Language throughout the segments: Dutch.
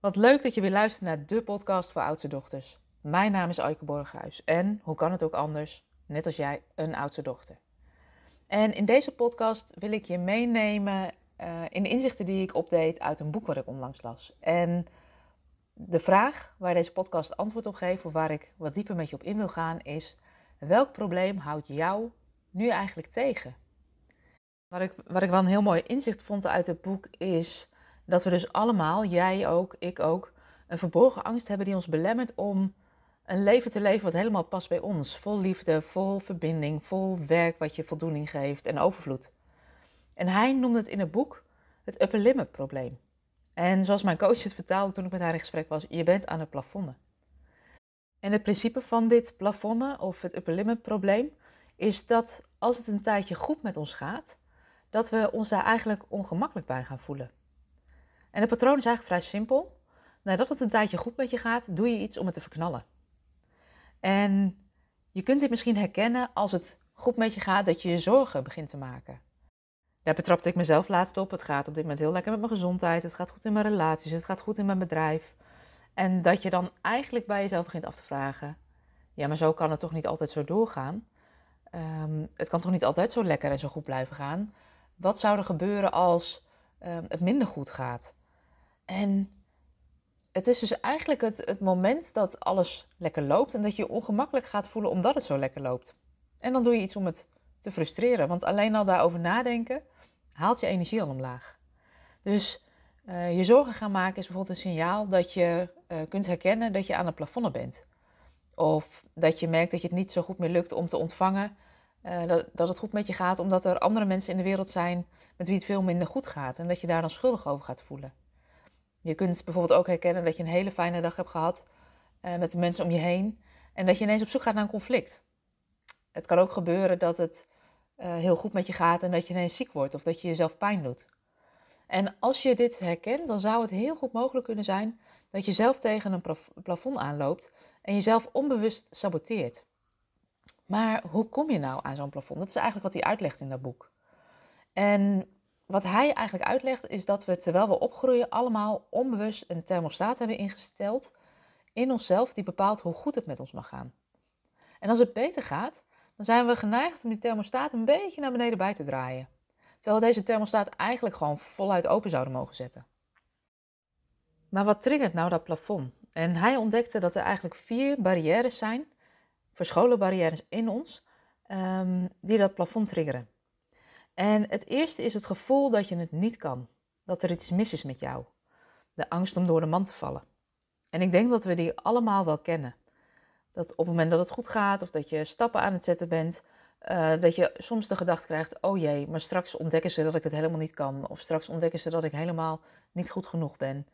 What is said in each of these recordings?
Wat leuk dat je weer luistert naar de podcast voor oudste dochters. Mijn naam is Aike Borghuis en, hoe kan het ook anders, net als jij, een oudste dochter. En in deze podcast wil ik je meenemen uh, in de inzichten die ik opdeed uit een boek wat ik onlangs las. En de vraag waar deze podcast antwoord op geeft, of waar ik wat dieper met je op in wil gaan, is: welk probleem houdt jou nu eigenlijk tegen? Wat ik, wat ik wel een heel mooi inzicht vond uit het boek is dat we dus allemaal, jij ook, ik ook, een verborgen angst hebben die ons belemmert om een leven te leven wat helemaal past bij ons. Vol liefde, vol verbinding, vol werk wat je voldoening geeft en overvloed. En hij noemde het in het boek het upper limit probleem. En zoals mijn coach het vertaalde toen ik met haar in gesprek was, je bent aan het plafonnen. En het principe van dit plafonnen of het upper limit probleem is dat als het een tijdje goed met ons gaat, dat we ons daar eigenlijk ongemakkelijk bij gaan voelen. En het patroon is eigenlijk vrij simpel. Nadat het een tijdje goed met je gaat, doe je iets om het te verknallen. En je kunt dit misschien herkennen als het goed met je gaat, dat je je zorgen begint te maken. Daar betrapte ik mezelf laatst op. Het gaat op dit moment heel lekker met mijn gezondheid. Het gaat goed in mijn relaties. Het gaat goed in mijn bedrijf. En dat je dan eigenlijk bij jezelf begint af te vragen: ja, maar zo kan het toch niet altijd zo doorgaan? Um, het kan toch niet altijd zo lekker en zo goed blijven gaan? Wat zou er gebeuren als um, het minder goed gaat? En het is dus eigenlijk het, het moment dat alles lekker loopt en dat je je ongemakkelijk gaat voelen omdat het zo lekker loopt. En dan doe je iets om het te frustreren, want alleen al daarover nadenken haalt je energie al omlaag. Dus uh, je zorgen gaan maken is bijvoorbeeld een signaal dat je uh, kunt herkennen dat je aan het plafonnen bent. Of dat je merkt dat je het niet zo goed meer lukt om te ontvangen uh, dat, dat het goed met je gaat, omdat er andere mensen in de wereld zijn met wie het veel minder goed gaat en dat je daar dan schuldig over gaat voelen. Je kunt bijvoorbeeld ook herkennen dat je een hele fijne dag hebt gehad uh, met de mensen om je heen en dat je ineens op zoek gaat naar een conflict. Het kan ook gebeuren dat het uh, heel goed met je gaat en dat je ineens ziek wordt of dat je jezelf pijn doet. En als je dit herkent, dan zou het heel goed mogelijk kunnen zijn dat je zelf tegen een plafond aanloopt en jezelf onbewust saboteert. Maar hoe kom je nou aan zo'n plafond? Dat is eigenlijk wat hij uitlegt in dat boek. En wat hij eigenlijk uitlegt is dat we terwijl we opgroeien allemaal onbewust een thermostaat hebben ingesteld in onszelf die bepaalt hoe goed het met ons mag gaan. En als het beter gaat, dan zijn we geneigd om die thermostaat een beetje naar beneden bij te draaien. Terwijl we deze thermostaat eigenlijk gewoon voluit open zouden mogen zetten. Maar wat triggert nou dat plafond? En hij ontdekte dat er eigenlijk vier barrières zijn, verscholen barrières in ons, um, die dat plafond triggeren. En het eerste is het gevoel dat je het niet kan, dat er iets mis is met jou. De angst om door de man te vallen. En ik denk dat we die allemaal wel kennen. Dat op het moment dat het goed gaat of dat je stappen aan het zetten bent, uh, dat je soms de gedachte krijgt: oh jee, maar straks ontdekken ze dat ik het helemaal niet kan. Of straks ontdekken ze dat ik helemaal niet goed genoeg ben.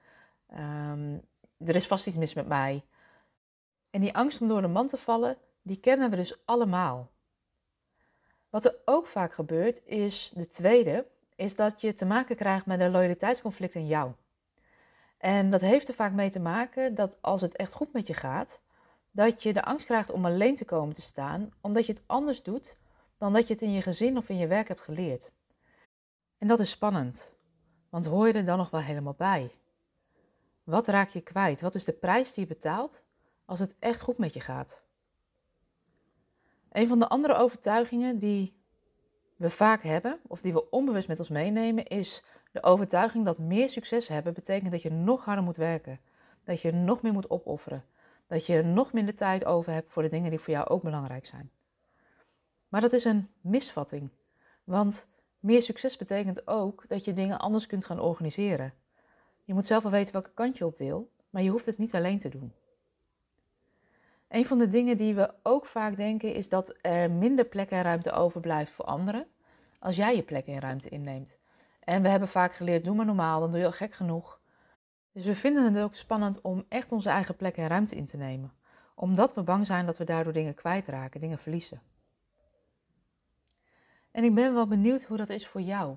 Um, er is vast iets mis met mij. En die angst om door de man te vallen, die kennen we dus allemaal. Wat er ook vaak gebeurt, is de tweede, is dat je te maken krijgt met een loyaliteitsconflict in jou. En dat heeft er vaak mee te maken dat als het echt goed met je gaat, dat je de angst krijgt om alleen te komen te staan, omdat je het anders doet dan dat je het in je gezin of in je werk hebt geleerd. En dat is spannend, want hoor je er dan nog wel helemaal bij? Wat raak je kwijt? Wat is de prijs die je betaalt als het echt goed met je gaat? Een van de andere overtuigingen die we vaak hebben, of die we onbewust met ons meenemen, is de overtuiging dat meer succes hebben betekent dat je nog harder moet werken. Dat je nog meer moet opofferen. Dat je nog minder tijd over hebt voor de dingen die voor jou ook belangrijk zijn. Maar dat is een misvatting. Want meer succes betekent ook dat je dingen anders kunt gaan organiseren. Je moet zelf wel weten welke kant je op wil, maar je hoeft het niet alleen te doen. Een van de dingen die we ook vaak denken is dat er minder plek en ruimte overblijft voor anderen als jij je plek en ruimte inneemt. En we hebben vaak geleerd, doe maar normaal, dan doe je al gek genoeg. Dus we vinden het ook spannend om echt onze eigen plek en ruimte in te nemen. Omdat we bang zijn dat we daardoor dingen kwijtraken, dingen verliezen. En ik ben wel benieuwd hoe dat is voor jou.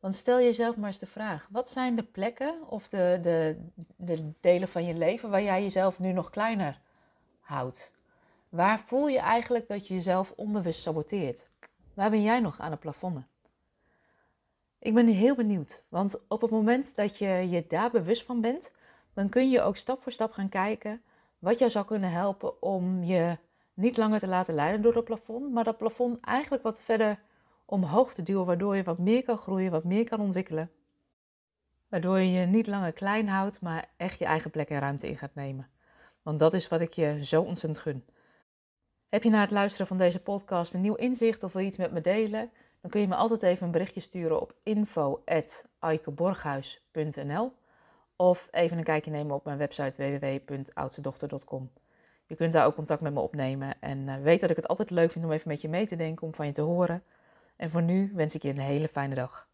Want stel jezelf maar eens de vraag: wat zijn de plekken of de, de, de delen van je leven waar jij jezelf nu nog kleiner houdt? Waar voel je eigenlijk dat je jezelf onbewust saboteert? Waar ben jij nog aan het plafonnen? Ik ben heel benieuwd, want op het moment dat je je daar bewust van bent, dan kun je ook stap voor stap gaan kijken wat jou zou kunnen helpen om je niet langer te laten leiden door het plafond, maar dat plafond eigenlijk wat verder omhoog te duwen, waardoor je wat meer kan groeien, wat meer kan ontwikkelen. Waardoor je je niet langer klein houdt, maar echt je eigen plek en ruimte in gaat nemen. Want dat is wat ik je zo ontzettend gun. Heb je na het luisteren van deze podcast een nieuw inzicht of wil je iets met me delen? Dan kun je me altijd even een berichtje sturen op info.aikeborghuis.nl of even een kijkje nemen op mijn website www.oudstedochter.com. Je kunt daar ook contact met me opnemen en eh, weet dat ik het altijd leuk vind om even met je mee te denken, om van je te horen. En voor nu wens ik je een hele fijne dag.